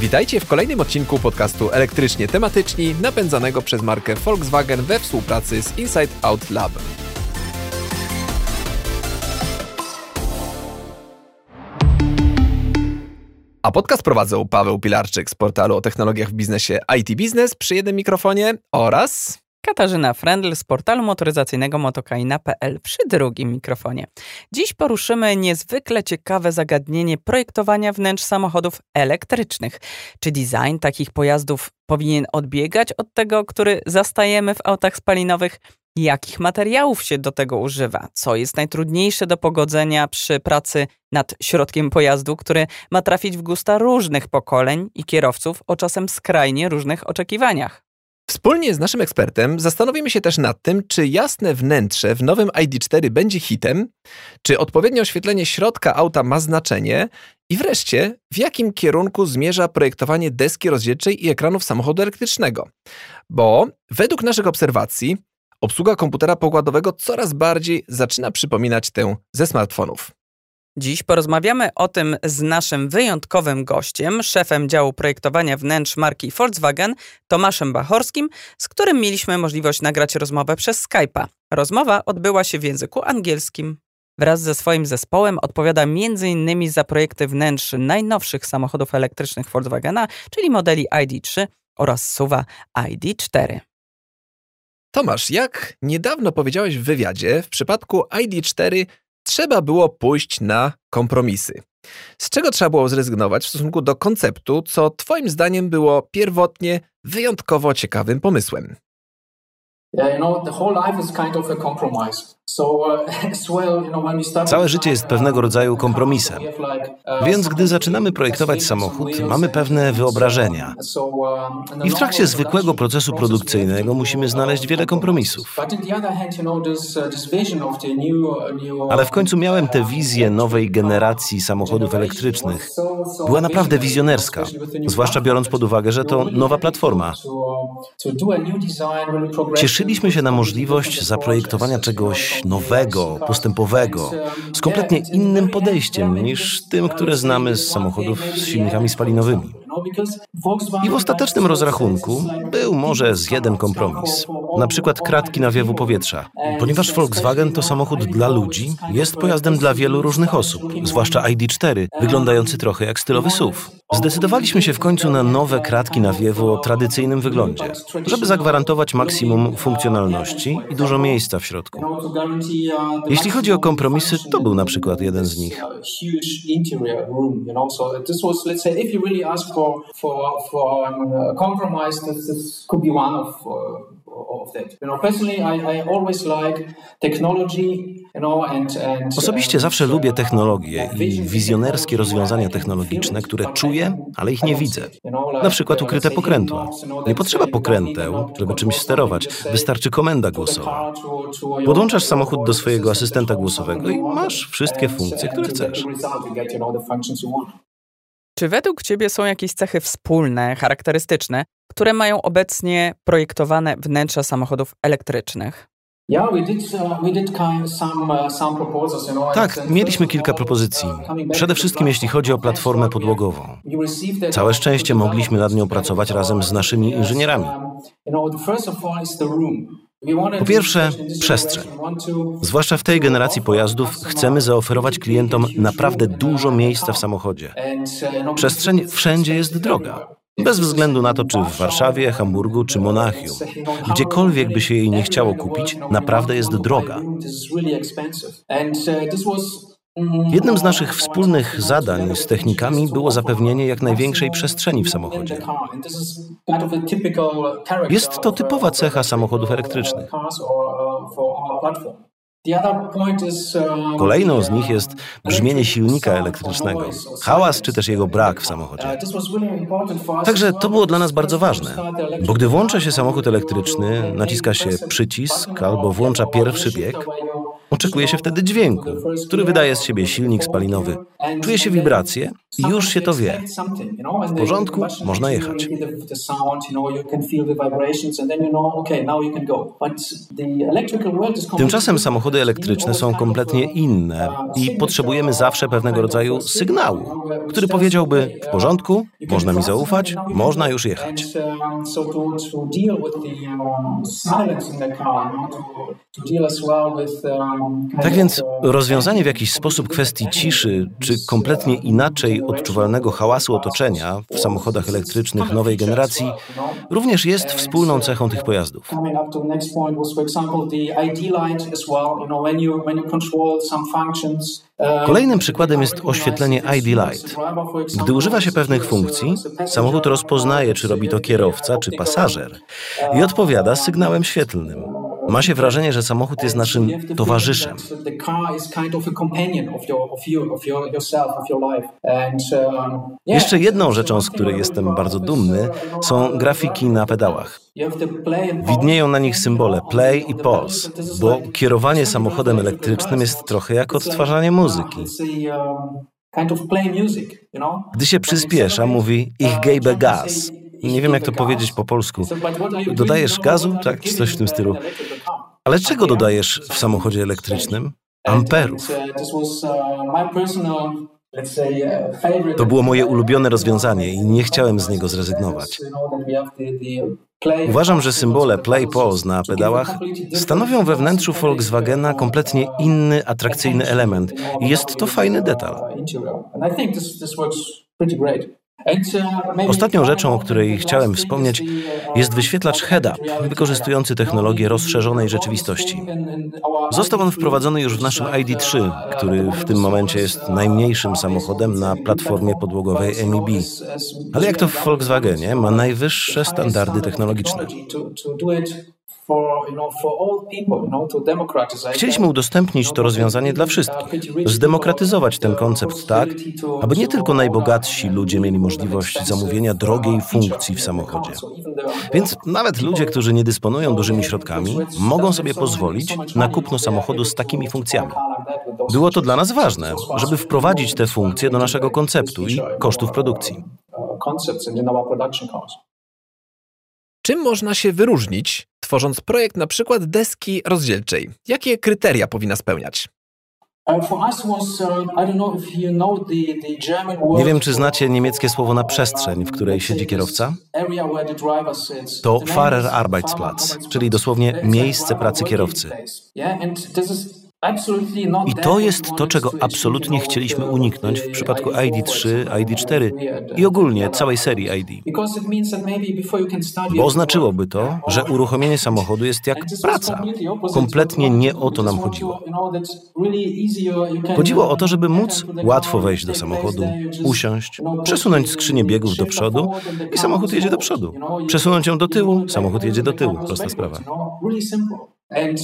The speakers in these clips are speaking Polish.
Witajcie w kolejnym odcinku podcastu Elektrycznie Tematyczni, napędzanego przez markę Volkswagen we współpracy z Inside Out Lab. A podcast prowadzą Paweł Pilarczyk z portalu o technologiach w biznesie IT Business przy jednym mikrofonie oraz Katarzyna Frendl z portalu motoryzacyjnego motokaina.pl przy drugim mikrofonie. Dziś poruszymy niezwykle ciekawe zagadnienie projektowania wnętrz samochodów elektrycznych. Czy design takich pojazdów powinien odbiegać od tego, który zastajemy w autach spalinowych? Jakich materiałów się do tego używa? Co jest najtrudniejsze do pogodzenia przy pracy nad środkiem pojazdu, który ma trafić w gusta różnych pokoleń i kierowców o czasem skrajnie różnych oczekiwaniach? Wspólnie z naszym ekspertem zastanowimy się też nad tym, czy jasne wnętrze w nowym ID4 będzie hitem, czy odpowiednie oświetlenie środka auta ma znaczenie i wreszcie w jakim kierunku zmierza projektowanie deski rozdzielczej i ekranów samochodu elektrycznego. Bo według naszych obserwacji obsługa komputera pokładowego coraz bardziej zaczyna przypominać tę ze smartfonów. Dziś porozmawiamy o tym z naszym wyjątkowym gościem, szefem działu projektowania wnętrz marki Volkswagen, Tomaszem Bachorskim, z którym mieliśmy możliwość nagrać rozmowę przez Skype'a. Rozmowa odbyła się w języku angielskim. Wraz ze swoim zespołem odpowiada m.in. za projekty wnętrz najnowszych samochodów elektrycznych Volkswagena, czyli modeli ID3 oraz SUVa ID4. Tomasz, jak niedawno powiedziałeś w wywiadzie, w przypadku ID4 trzeba było pójść na kompromisy. Z czego trzeba było zrezygnować w stosunku do konceptu, co Twoim zdaniem było pierwotnie wyjątkowo ciekawym pomysłem? Yeah, you know, the whole life is kind of a compromise. Całe życie jest pewnego rodzaju kompromisem. Więc gdy zaczynamy projektować samochód, mamy pewne wyobrażenia. I w trakcie zwykłego procesu produkcyjnego musimy znaleźć wiele kompromisów. Ale w końcu miałem tę wizję nowej generacji samochodów elektrycznych. Była naprawdę wizjonerska, zwłaszcza biorąc pod uwagę, że to nowa platforma. Cieszyliśmy się na możliwość zaprojektowania czegoś nowego, postępowego, z kompletnie innym podejściem niż tym, które znamy z samochodów z silnikami spalinowymi. I w ostatecznym rozrachunku był może z jeden kompromis. Na przykład kratki nawiewu powietrza. Ponieważ Volkswagen to samochód dla ludzi, jest pojazdem dla wielu różnych osób, zwłaszcza ID4, wyglądający trochę jak stylowy SUV. Zdecydowaliśmy się w końcu na nowe kratki nawiewu o tradycyjnym wyglądzie, żeby zagwarantować maksimum funkcjonalności i dużo miejsca w środku. Jeśli chodzi o kompromisy, to był na przykład jeden z nich for for um, compromise. This, this could be one of uh, of that. You know, personally, I, I always like technology. Osobiście zawsze lubię technologie i wizjonerskie rozwiązania technologiczne, które czuję, ale ich nie widzę. Na przykład ukryte pokrętła. Nie potrzeba pokręteł, żeby czymś sterować. Wystarczy komenda głosowa. Podłączasz samochód do swojego asystenta głosowego i masz wszystkie funkcje, które chcesz. Czy według Ciebie są jakieś cechy wspólne, charakterystyczne, które mają obecnie projektowane wnętrza samochodów elektrycznych? Tak, mieliśmy kilka propozycji. Przede wszystkim jeśli chodzi o platformę podłogową. Całe szczęście mogliśmy nad nią pracować razem z naszymi inżynierami. Po pierwsze, przestrzeń. Zwłaszcza w tej generacji pojazdów chcemy zaoferować klientom naprawdę dużo miejsca w samochodzie. Przestrzeń wszędzie jest droga. Bez względu na to, czy w Warszawie, Hamburgu czy Monachium. Gdziekolwiek by się jej nie chciało kupić, naprawdę jest droga. Jednym z naszych wspólnych zadań z technikami było zapewnienie jak największej przestrzeni w samochodzie. Jest to typowa cecha samochodów elektrycznych. Kolejną z nich jest brzmienie silnika elektrycznego, hałas czy też jego brak w samochodzie. Także to było dla nas bardzo ważne, bo gdy włącza się samochód elektryczny, naciska się przycisk albo włącza pierwszy bieg, Oczekuje się wtedy dźwięku, który wydaje z siebie silnik spalinowy. Czuje się wibracje i już się to wie. W porządku, można jechać. Tymczasem samochody elektryczne są kompletnie inne i potrzebujemy zawsze pewnego rodzaju sygnału, który powiedziałby: W porządku, można mi zaufać, można już jechać. Tak więc rozwiązanie w jakiś sposób kwestii ciszy, czy kompletnie inaczej odczuwalnego hałasu otoczenia w samochodach elektrycznych nowej generacji również jest wspólną cechą tych pojazdów. Kolejnym przykładem jest oświetlenie ID Light. Gdy używa się pewnych funkcji, samochód rozpoznaje, czy robi to kierowca, czy pasażer i odpowiada sygnałem świetlnym. Ma się wrażenie, że samochód jest naszym towarzyszem. Jeszcze jedną rzeczą, z której jestem bardzo dumny, są grafiki na pedałach. Widnieją na nich symbole play i pause, bo kierowanie samochodem elektrycznym jest trochę jak odtwarzanie muzyki. Gdy się przyspiesza, mówi ich gebe gas. Nie wiem, jak to powiedzieć po polsku. Dodajesz gazu? Tak, coś w tym stylu. Ale czego dodajesz w samochodzie elektrycznym? Amperów. To było moje ulubione rozwiązanie i nie chciałem z niego zrezygnować. Uważam, że symbole Play Pause na pedałach stanowią we wnętrzu Volkswagena kompletnie inny, atrakcyjny element i jest to fajny detal. Ostatnią rzeczą, o której chciałem wspomnieć, jest wyświetlacz head-up, wykorzystujący technologię rozszerzonej rzeczywistości. Został on wprowadzony już w naszym ID3, który w tym momencie jest najmniejszym samochodem na platformie podłogowej MIB. Ale jak to w Volkswagenie, ma najwyższe standardy technologiczne. Chcieliśmy udostępnić to rozwiązanie dla wszystkich, zdemokratyzować ten koncept tak, aby nie tylko najbogatsi ludzie mieli możliwość zamówienia drogiej funkcji w samochodzie. Więc nawet ludzie, którzy nie dysponują dużymi środkami, mogą sobie pozwolić na kupno samochodu z takimi funkcjami. Było to dla nas ważne, żeby wprowadzić te funkcje do naszego konceptu i kosztów produkcji. Czym można się wyróżnić, tworząc projekt na przykład deski rozdzielczej? Jakie kryteria powinna spełniać? Nie wiem, czy znacie niemieckie słowo na przestrzeń, w której siedzi kierowca? To Fahrerarbeitsplatz, czyli dosłownie miejsce pracy kierowcy. I to jest to, czego absolutnie chcieliśmy uniknąć w przypadku ID3, ID4 i ogólnie całej serii ID. Bo oznaczyłoby to, że uruchomienie samochodu jest jak praca. Kompletnie nie o to nam chodziło. Chodziło o to, żeby móc łatwo wejść do samochodu, usiąść, przesunąć skrzynię biegów do przodu i samochód jedzie do przodu. Przesunąć ją do tyłu, samochód jedzie do tyłu. Prosta sprawa. Um,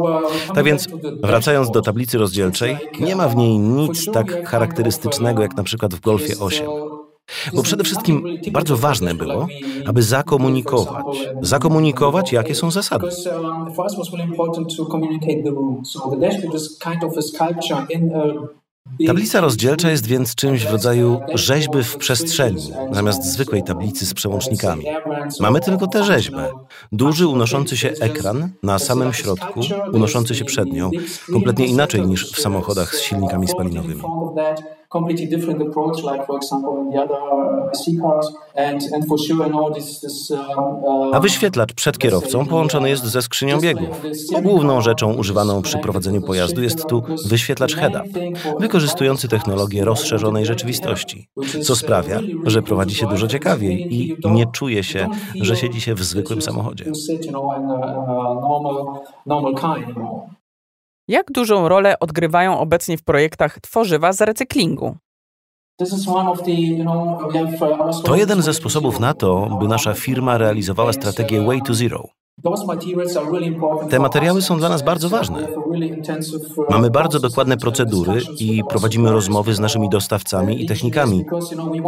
uh, tak więc, wracając do tablicy rozdzielczej, nie ma w niej nic tak charakterystycznego jak na przykład w Golfie 8. Bo przede wszystkim bardzo ważne było, aby zakomunikować, zakomunikować, jakie są zasady. Tablica rozdzielcza jest więc czymś w rodzaju rzeźby w przestrzeni, zamiast zwykłej tablicy z przełącznikami. Mamy tylko tę rzeźbę. Duży, unoszący się ekran na samym środku, unoszący się przed nią, kompletnie inaczej niż w samochodach z silnikami spalinowymi completely different approach, like for example in the other SC cars. And, and for sure, this, this uh, A wyświetlacz przed kierowcą połączony jest ze skrzynią biegów. Główną rzeczą używaną przy prowadzeniu pojazdu jest tu wyświetlacz head-up, wykorzystujący technologię rozszerzonej rzeczywistości, co sprawia, że prowadzi się dużo ciekawiej i nie czuje się, że siedzi się w zwykłym samochodzie. Jak dużą rolę odgrywają obecnie w projektach tworzywa z recyklingu? To jeden ze sposobów na to, by nasza firma realizowała strategię Way to Zero. Te materiały są dla nas bardzo ważne. Mamy bardzo dokładne procedury i prowadzimy rozmowy z naszymi dostawcami i technikami,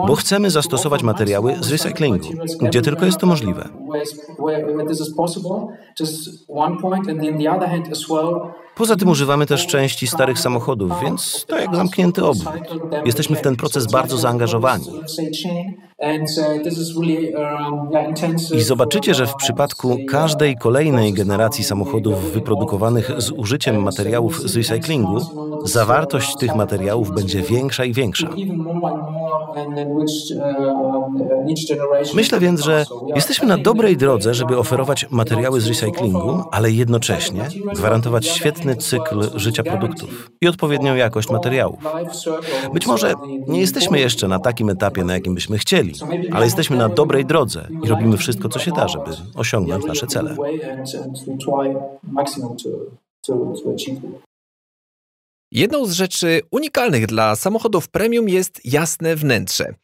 bo chcemy zastosować materiały z recyklingu, gdzie tylko jest to możliwe. Poza tym używamy też części starych samochodów, więc to jak zamknięty obwód. Jesteśmy w ten proces bardzo zaangażowani. I zobaczycie, że w przypadku każdej kolejnej generacji samochodów wyprodukowanych z użyciem materiałów z recyklingu, zawartość tych materiałów będzie większa i większa. Myślę więc, że jesteśmy na dobrej drodze, żeby oferować materiały z recyklingu, ale jednocześnie gwarantować świetny cykl życia produktów i odpowiednią jakość materiałów. Być może nie jesteśmy jeszcze na takim etapie, na jakim byśmy chcieli, ale jesteśmy na dobrej drodze i robimy wszystko, co się da, żeby osiągnąć nasze cele. Jedną z rzeczy unikalnych dla samochodów premium jest jasne wnętrze.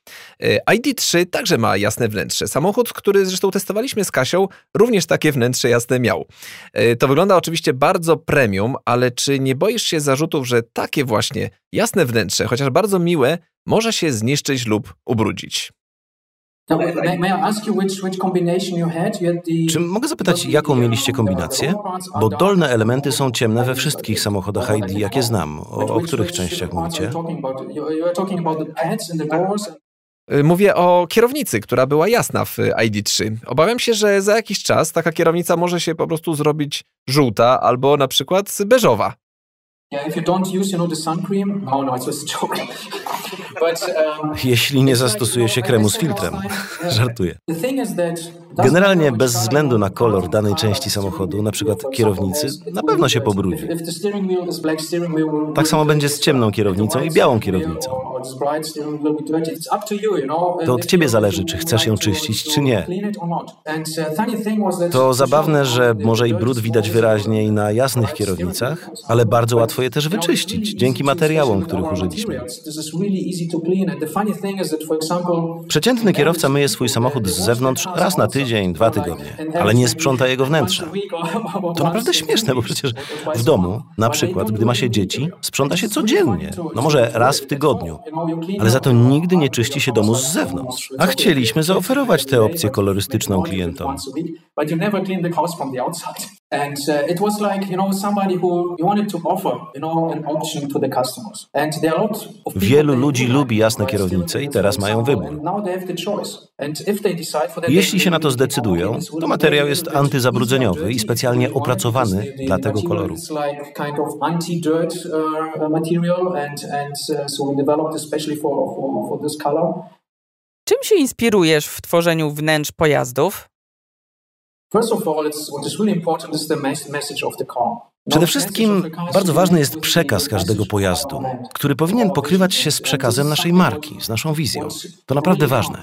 E, ID3 także ma jasne wnętrze. Samochód, który zresztą testowaliśmy z Kasią, również takie wnętrze jasne miał. E, to wygląda oczywiście bardzo premium, ale czy nie boisz się zarzutów, że takie właśnie jasne wnętrze, chociaż bardzo miłe, może się zniszczyć lub ubrudzić? Czy mogę zapytać, jaką mieliście kombinację? Bo dolne elementy są ciemne we wszystkich samochodach ID, jakie znam. O, o których częściach mówicie? Y, mówię o kierownicy, która była jasna w ID3. Obawiam się, że za jakiś czas taka kierownica może się po prostu zrobić żółta albo na przykład beżowa. Um, Jeśli nie zastosuje się kremu z filtrem. Żartuję. Generalnie bez względu na kolor danej części samochodu, na przykład kierownicy, na pewno się pobrudzi. Tak samo będzie z ciemną kierownicą i białą kierownicą. To od ciebie zależy, czy chcesz ją czyścić, czy nie. To zabawne, że może i brud widać wyraźniej na jasnych kierownicach, ale bardzo łatwo je też wyczyścić dzięki materiałom, których użyliśmy. Przeciętny kierowca myje swój samochód z zewnątrz raz na tydzień, dwa tygodnie, ale nie sprząta jego wnętrza. To naprawdę śmieszne, bo przecież w domu, na przykład, gdy ma się dzieci, sprząta się codziennie, no może raz w tygodniu, ale za to nigdy nie czyści się domu z zewnątrz. A chcieliśmy zaoferować tę opcję kolorystyczną klientom. And uh, it was like, you know, somebody who wanted to offer, you know, an option to the customers. And there are a lot of Wielu ludzi lubi jasne kierownice i teraz mają wybór. Jeśli się na to zdecydują, to materiał jest antyzabrudzeniowy i specjalnie opracowany dla tego koloru. Czym się inspirujesz w tworzeniu wnętrz pojazdów? Przede wszystkim bardzo ważny jest przekaz każdego pojazdu, który powinien pokrywać się z przekazem naszej marki, z naszą wizją. To naprawdę ważne.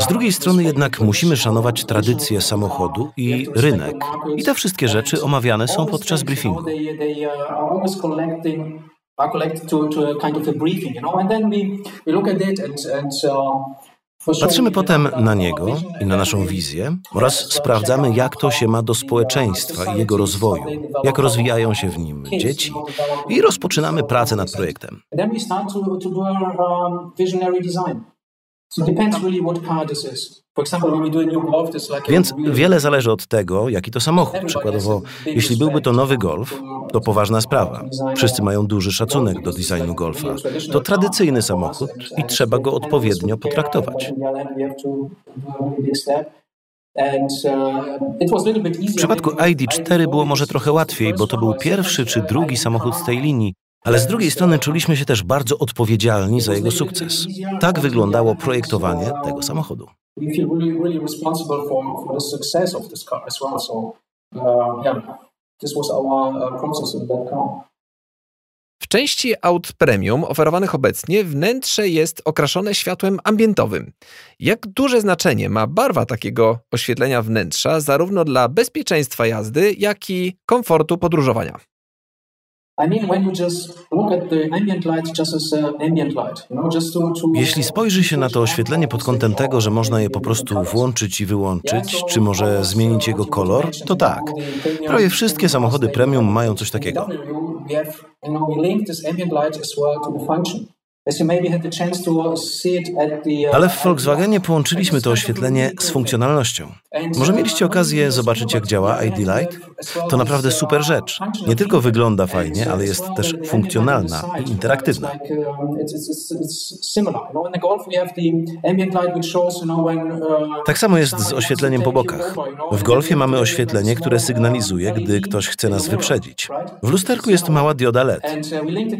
Z drugiej strony jednak musimy szanować tradycję samochodu i rynek. I te wszystkie rzeczy omawiane są podczas briefingu. are collected to, to kind of a briefing, you know, and then we, we look at it and, and uh, Patrzymy potem na niego i na naszą wizję oraz sprawdzamy, jak to się ma do społeczeństwa i jego rozwoju, jak rozwijają się w nim dzieci i rozpoczynamy pracę nad projektem. Więc wiele zależy od tego, jaki to samochód. Przykładowo, jeśli byłby to nowy Golf, to poważna sprawa. Wszyscy mają duży szacunek do designu Golfa. To tradycyjny samochód i trzeba go odpowiednio potraktować. W przypadku ID4 było może trochę łatwiej, bo to był pierwszy czy drugi samochód z tej linii, ale z drugiej strony czuliśmy się też bardzo odpowiedzialni za jego sukces. Tak wyglądało projektowanie tego samochodu. W części aut premium oferowanych obecnie wnętrze jest okraszone światłem ambientowym. Jak duże znaczenie ma barwa takiego oświetlenia wnętrza zarówno dla bezpieczeństwa jazdy, jak i komfortu podróżowania? Jeśli spojrzy się na to oświetlenie pod kątem tego, że można je po prostu włączyć i wyłączyć, czy może zmienić jego kolor, to tak. Prawie wszystkie samochody premium mają coś takiego. Ale w Volkswagenie połączyliśmy to oświetlenie z funkcjonalnością. Może mieliście okazję zobaczyć, jak działa ID Light? To naprawdę super rzecz. Nie tylko wygląda fajnie, ale jest też funkcjonalna i interaktywna. Tak samo jest z oświetleniem po bokach. W Golfie mamy oświetlenie, które sygnalizuje, gdy ktoś chce nas wyprzedzić. W lusterku jest mała dioda LED.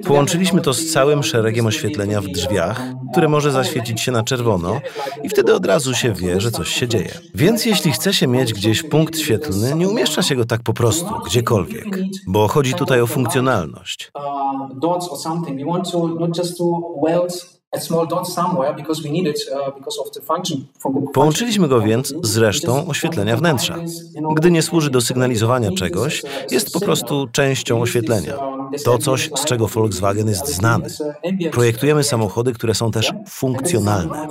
Połączyliśmy to z całym szeregiem oświetlenia w drzwiach, które może zaświecić się na czerwono i wtedy od razu się wie, że coś się dzieje. Więc jeśli chce się mieć gdzieś punkt świetlny, nie umieszcza się go tak po prostu, gdziekolwiek, bo chodzi tutaj o funkcjonalność. Połączyliśmy go więc z resztą oświetlenia wnętrza. Gdy nie służy do sygnalizowania czegoś, jest po prostu częścią oświetlenia. To coś, z czego Volkswagen jest znany. Projektujemy samochody, które są też funkcjonalne.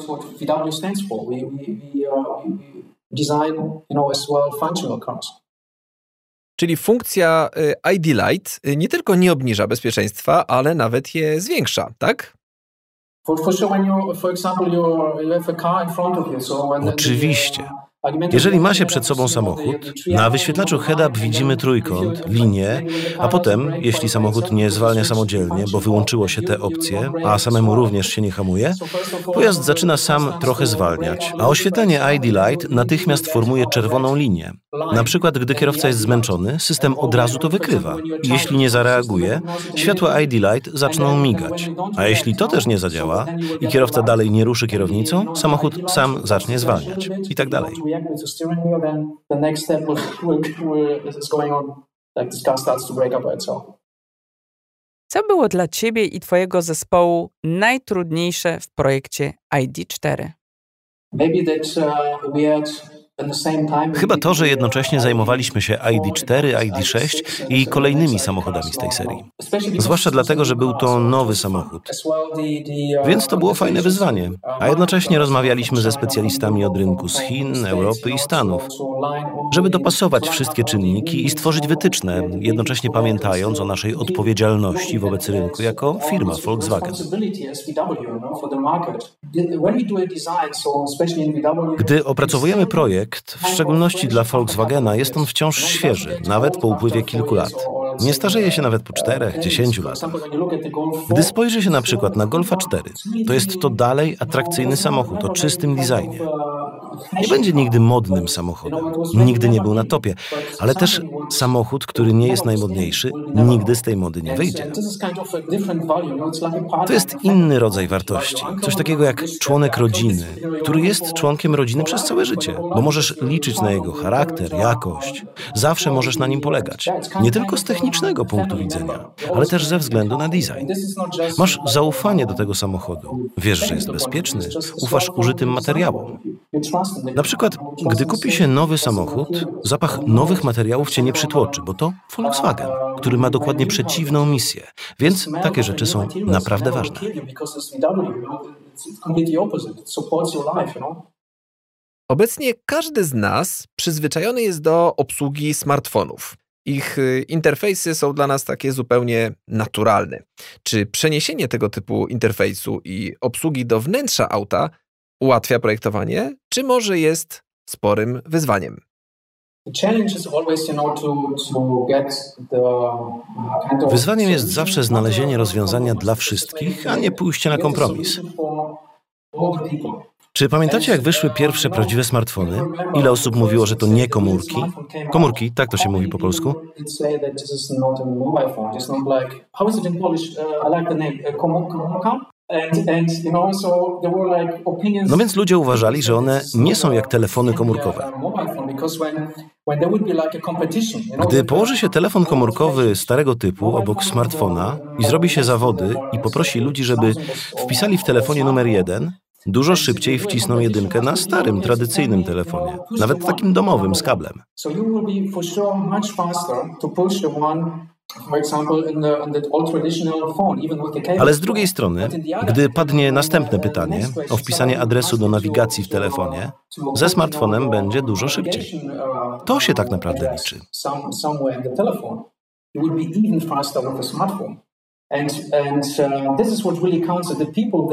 Czyli funkcja y, ID Light y, nie tylko nie obniża bezpieczeństwa, ale nawet je zwiększa, tak? Oczywiście. Jeżeli ma się przed sobą samochód, na wyświetlaczu head-up widzimy trójkąt, linię, a potem, jeśli samochód nie zwalnia samodzielnie, bo wyłączyło się te opcje, a samemu również się nie hamuje, pojazd zaczyna sam trochę zwalniać, a oświetlenie ID Light natychmiast formuje czerwoną linię. Na przykład, gdy kierowca jest zmęczony, system od razu to wykrywa. Jeśli nie zareaguje, światła ID Light zaczną migać. A jeśli to też nie zadziała i kierowca dalej nie ruszy kierownicą, samochód sam zacznie zwalniać i tak dalej react with the steering wheel, then the next step will, will, will, is going on. Like the car starts to break up by itself. Co było dla Ciebie i Twojego zespołu najtrudniejsze w projekcie ID4? Maybe that uh, we had Chyba to, że jednocześnie zajmowaliśmy się ID4, ID6 i kolejnymi samochodami z tej serii. Zwłaszcza dlatego, że był to nowy samochód. Więc to było fajne wyzwanie. A jednocześnie rozmawialiśmy ze specjalistami od rynku z Chin, Europy i Stanów, żeby dopasować wszystkie czynniki i stworzyć wytyczne, jednocześnie pamiętając o naszej odpowiedzialności wobec rynku jako firma Volkswagen. Gdy opracowujemy projekt, projekt, w szczególności dla Volkswagena, jest on wciąż świeży, nawet po upływie kilku lat. Nie starzeje się nawet po czterech, dziesięciu latach. Gdy spojrzy się na przykład na Golfa 4, to jest to dalej atrakcyjny samochód o czystym designie. Nie będzie nigdy modnym samochodem, nigdy nie był na topie, ale też samochód, który nie jest najmodniejszy, nigdy z tej mody nie wyjdzie. To jest inny rodzaj wartości, coś takiego jak członek rodziny, który jest członkiem rodziny przez całe życie, bo możesz liczyć na jego charakter, jakość, zawsze możesz na nim polegać. Nie tylko z technicznego punktu widzenia, ale też ze względu na design. Masz zaufanie do tego samochodu, wiesz, że jest bezpieczny, ufasz użytym materiałom. Na przykład, gdy kupi się nowy samochód, zapach nowych materiałów cię nie przytłoczy, bo to Volkswagen, który ma dokładnie przeciwną misję. Więc takie rzeczy są naprawdę ważne. Obecnie każdy z nas przyzwyczajony jest do obsługi smartfonów. Ich y, interfejsy są dla nas takie zupełnie naturalne. Czy przeniesienie tego typu interfejsu i obsługi do wnętrza auta ułatwia projektowanie, czy może jest sporym wyzwaniem? Wyzwaniem jest zawsze znalezienie rozwiązania dla wszystkich, a nie pójście na kompromis. Czy pamiętacie, jak wyszły pierwsze prawdziwe smartfony? Ile osób mówiło, że to nie komórki? Komórki, tak to się mówi po polsku. No więc ludzie uważali, że one nie są jak telefony komórkowe. Gdy położy się telefon komórkowy starego typu obok smartfona i zrobi się zawody i poprosi ludzi, żeby wpisali w telefonie numer jeden, dużo szybciej wcisną jedynkę na starym, tradycyjnym telefonie, nawet takim domowym z kablem. Ale z drugiej strony, gdy padnie następne pytanie o wpisanie adresu do nawigacji w telefonie, ze smartfonem będzie dużo szybciej. To się tak naprawdę liczy.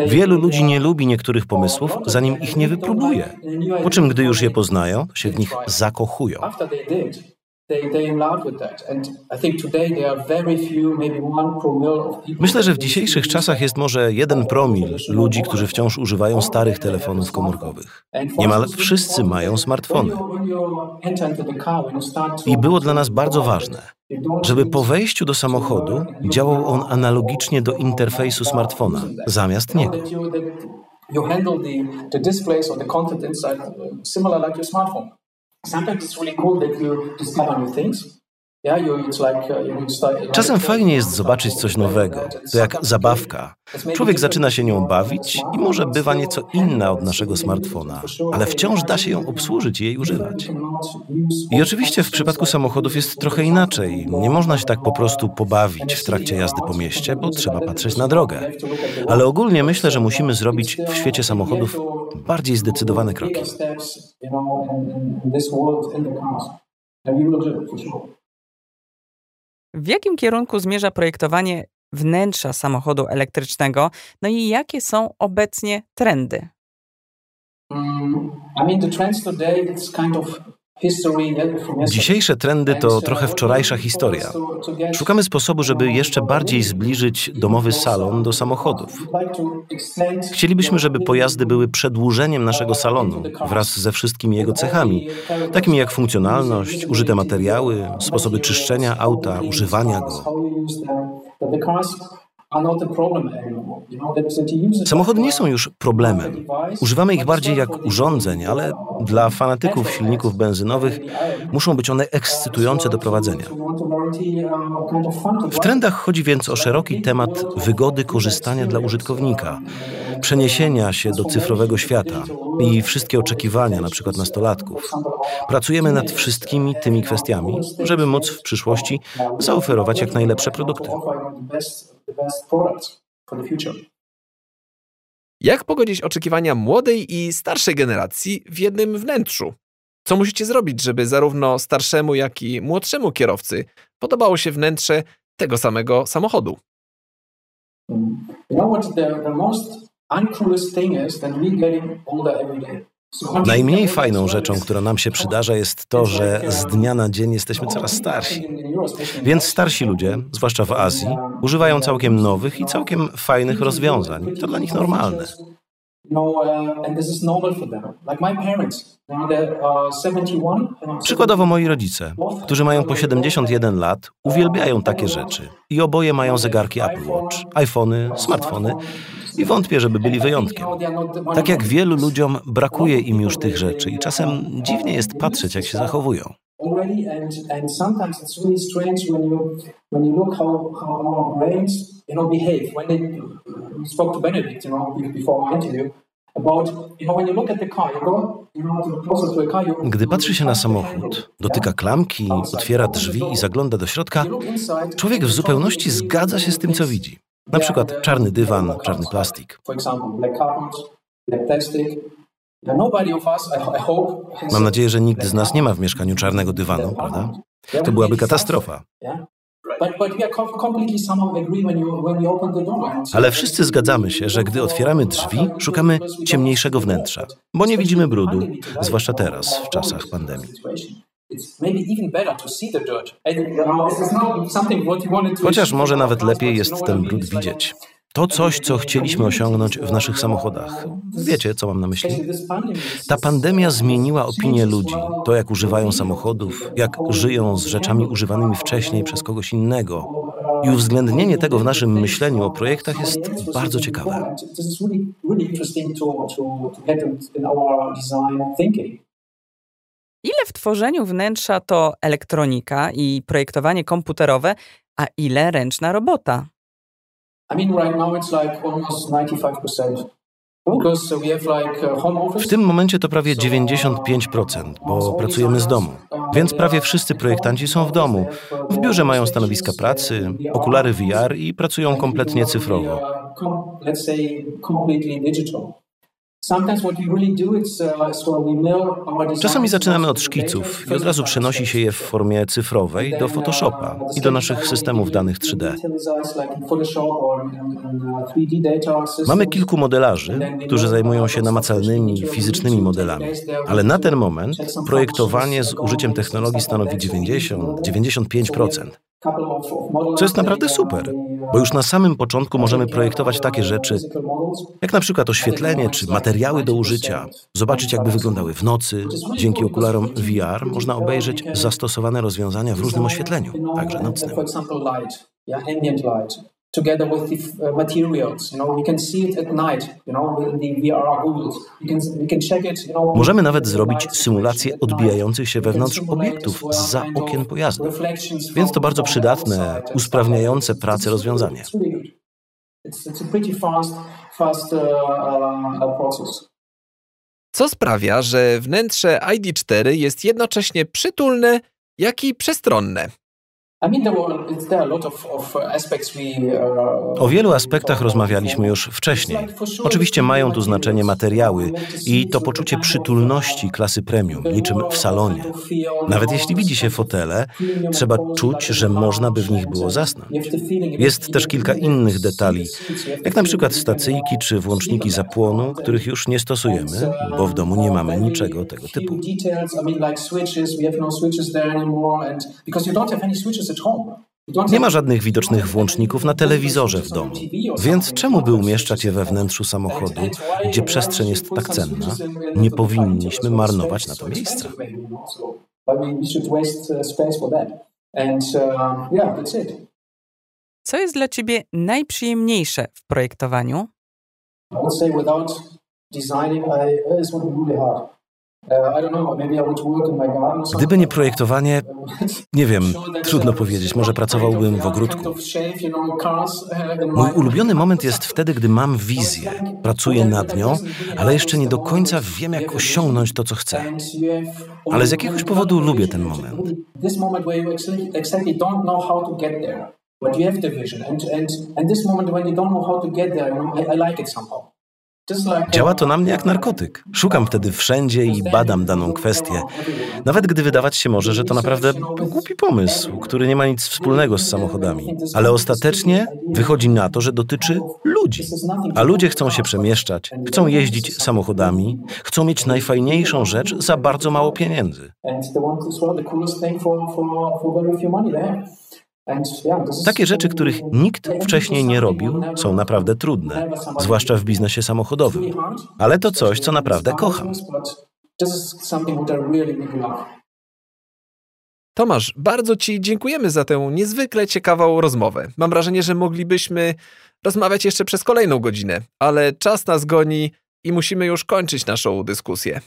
Wielu ludzi nie lubi niektórych pomysłów, zanim ich nie wypróbuje. Po czym, gdy już je poznają, się w nich zakochują. Myślę, że w dzisiejszych czasach jest może jeden promil ludzi, którzy wciąż używają starych telefonów komórkowych. Niemal wszyscy mają smartfony. I było dla nas bardzo ważne, żeby po wejściu do samochodu działał on analogicznie do interfejsu smartfona, zamiast niego. You handle the, the displays or the content inside similar like your smartphone. Sometimes it's really cool that you discover new things. Uh, Czasem fajnie jest zobaczyć coś nowego. To jak zabawka. Człowiek zaczyna się nią bawić i może bywa nieco inna od naszego smartfona, ale wciąż da się ją obsłużyć i jej używać. I oczywiście w przypadku samochodów jest trochę inaczej. Nie można się tak po prostu pobawić w trakcie jazdy po mieście, bo trzeba patrzeć na drogę. Ale ogólnie myślę, że musimy zrobić w świecie samochodów bardziej zdecydowane kroki. W jakim kierunku zmierza projektowanie wnętrza samochodu elektrycznego? No i jakie są obecnie trendy? Mm, I mean, the trends today, it's kind of Dzisiejsze trendy to trochę wczorajsza historia. Szukamy sposobu, żeby jeszcze bardziej zbliżyć domowy salon do samochodów. Chcielibyśmy, żeby pojazdy były przedłużeniem naszego salonu wraz ze wszystkimi jego cechami, takimi jak funkcjonalność, użyte materiały, sposoby czyszczenia auta, używania go. Samochody nie są już problemem. Używamy ich bardziej jak urządzeń, ale dla fanatyków silników benzynowych muszą być one ekscytujące do prowadzenia. W trendach chodzi więc o szeroki temat wygody korzystania dla użytkownika, przeniesienia się do cyfrowego świata i wszystkie oczekiwania, na przykład nastolatków. Pracujemy nad wszystkimi tymi kwestiami, żeby móc w przyszłości zaoferować jak najlepsze produkty. Jak pogodzić oczekiwania młodej i starszej generacji w jednym wnętrzu? Co musicie zrobić, żeby zarówno starszemu, jak i młodszemu kierowcy podobało się wnętrze tego samego samochodu? You know what the, the most uncoolest thing is that we getting older every day. Najmniej fajną rzeczą, która nam się przydarza, jest to, że z dnia na dzień jesteśmy coraz starsi. Więc starsi ludzie, zwłaszcza w Azji, używają całkiem nowych i całkiem fajnych rozwiązań. To dla nich normalne. Przykładowo moi rodzice, którzy mają po 71 lat, uwielbiają takie rzeczy i oboje mają zegarki Apple Watch, iPhony, smartfony i wątpię, żeby byli wyjątkiem. Tak jak wielu ludziom brakuje im już tych rzeczy i czasem dziwnie jest patrzeć, jak się zachowują. Gdy patrzy się na samochód, dotyka klamki, otwiera drzwi i zagląda do środka, człowiek w zupełności zgadza się z tym, co widzi. Na przykład czarny dywan, czarny plastik. Mam nadzieję, że nikt z nas nie ma w mieszkaniu czarnego dywanu, prawda? To byłaby katastrofa. Ale wszyscy zgadzamy się, że gdy otwieramy drzwi, szukamy ciemniejszego wnętrza, bo nie widzimy brudu, zwłaszcza teraz, w czasach pandemii. Chociaż może nawet lepiej jest ten brud widzieć. To coś, co chcieliśmy osiągnąć w naszych samochodach. Wiecie, co mam na myśli? Ta pandemia zmieniła opinię ludzi, to jak używają samochodów, jak żyją z rzeczami używanymi wcześniej przez kogoś innego. I uwzględnienie tego w naszym myśleniu o projektach jest bardzo ciekawe. Ile w tworzeniu wnętrza to elektronika i projektowanie komputerowe, a ile ręczna robota? W tym momencie to prawie 95%, bo pracujemy z domu. Więc prawie wszyscy projektanci są w domu. W biurze mają stanowiska pracy, okulary VR i pracują kompletnie cyfrowo. Czasami zaczynamy od szkiców i od razu przenosi się je w formie cyfrowej do Photoshopa i do naszych systemów danych 3D. Mamy kilku modelarzy, którzy zajmują się namacalnymi, fizycznymi modelami, ale na ten moment projektowanie z użyciem technologii stanowi 90-95%. Co jest naprawdę super, bo już na samym początku możemy projektować takie rzeczy, jak na przykład oświetlenie czy materiały do użycia, zobaczyć jakby wyglądały w nocy. Dzięki okularom VR można obejrzeć zastosowane rozwiązania w różnym oświetleniu, także nocnym together with the uh, materials. You know, we can see it at night, you know, with the VR goggles. We can, we can check it, you know, Możemy nawet zrobić symulację odbijających się wewnątrz obiektów z okien pojazdu. Więc to bardzo przydatne, usprawniające pracę rozwiązanie. Co sprawia, że wnętrze ID4 jest jednocześnie przytulne, jak i przestronne. O wielu aspektach rozmawialiśmy już wcześniej. Oczywiście mają tu znaczenie materiały i to poczucie przytulności klasy premium, niczym w salonie. Nawet jeśli widzi się fotele, trzeba czuć, że można by w nich było zasnąć. Jest też kilka innych detali, jak na przykład stacyjki czy włączniki zapłonu, których już nie stosujemy, bo w domu nie mamy niczego tego typu. Nie ma żadnych widocznych włączników na telewizorze w domu, więc czemu by umieszczać je we wnętrzu samochodu, gdzie przestrzeń jest tak cenna? Nie powinniśmy marnować na to miejsca. Co jest dla Ciebie najprzyjemniejsze w projektowaniu? Gdyby nie projektowanie, nie wiem, trudno powiedzieć, może pracowałbym w ogródku. Mój ulubiony moment jest wtedy, gdy mam wizję, pracuję nad nią, ale jeszcze nie do końca wiem, jak osiągnąć to, co chcę. Ale z jakiegoś powodu lubię ten moment. But you have the vision, and, and, and this moment when you don't know how to get there, I, I like it somehow. Działa to na mnie jak narkotyk. Szukam wtedy wszędzie i badam daną kwestię. Nawet gdy wydawać się może, że to naprawdę głupi pomysł, który nie ma nic wspólnego z samochodami. Ale ostatecznie wychodzi na to, że dotyczy ludzi. A ludzie chcą się przemieszczać, chcą jeździć samochodami, chcą mieć najfajniejszą rzecz za bardzo mało pieniędzy. Takie rzeczy, których nikt wcześniej nie robił, są naprawdę trudne, zwłaszcza w biznesie samochodowym. Ale to coś, co naprawdę kocham. Tomasz, bardzo Ci dziękujemy za tę niezwykle ciekawą rozmowę. Mam wrażenie, że moglibyśmy rozmawiać jeszcze przez kolejną godzinę, ale czas nas goni i musimy już kończyć naszą dyskusję.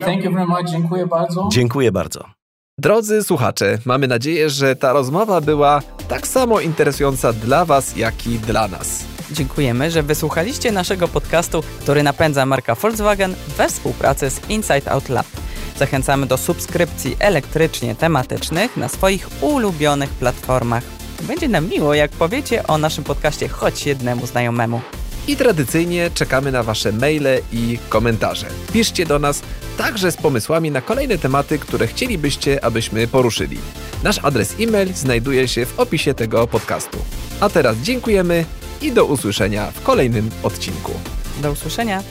Thank you very much. Dziękuję bardzo. Dziękuję bardzo. Drodzy słuchacze, mamy nadzieję, że ta rozmowa była tak samo interesująca dla Was, jak i dla nas. Dziękujemy, że wysłuchaliście naszego podcastu, który napędza marka Volkswagen we współpracy z Inside Out Lab. Zachęcamy do subskrypcji elektrycznie tematycznych na swoich ulubionych platformach. Będzie nam miło, jak powiecie o naszym podcaście choć jednemu znajomemu. I tradycyjnie czekamy na Wasze maile i komentarze. Piszcie do nas także z pomysłami na kolejne tematy, które chcielibyście, abyśmy poruszyli. Nasz adres e-mail znajduje się w opisie tego podcastu. A teraz dziękujemy i do usłyszenia w kolejnym odcinku. Do usłyszenia.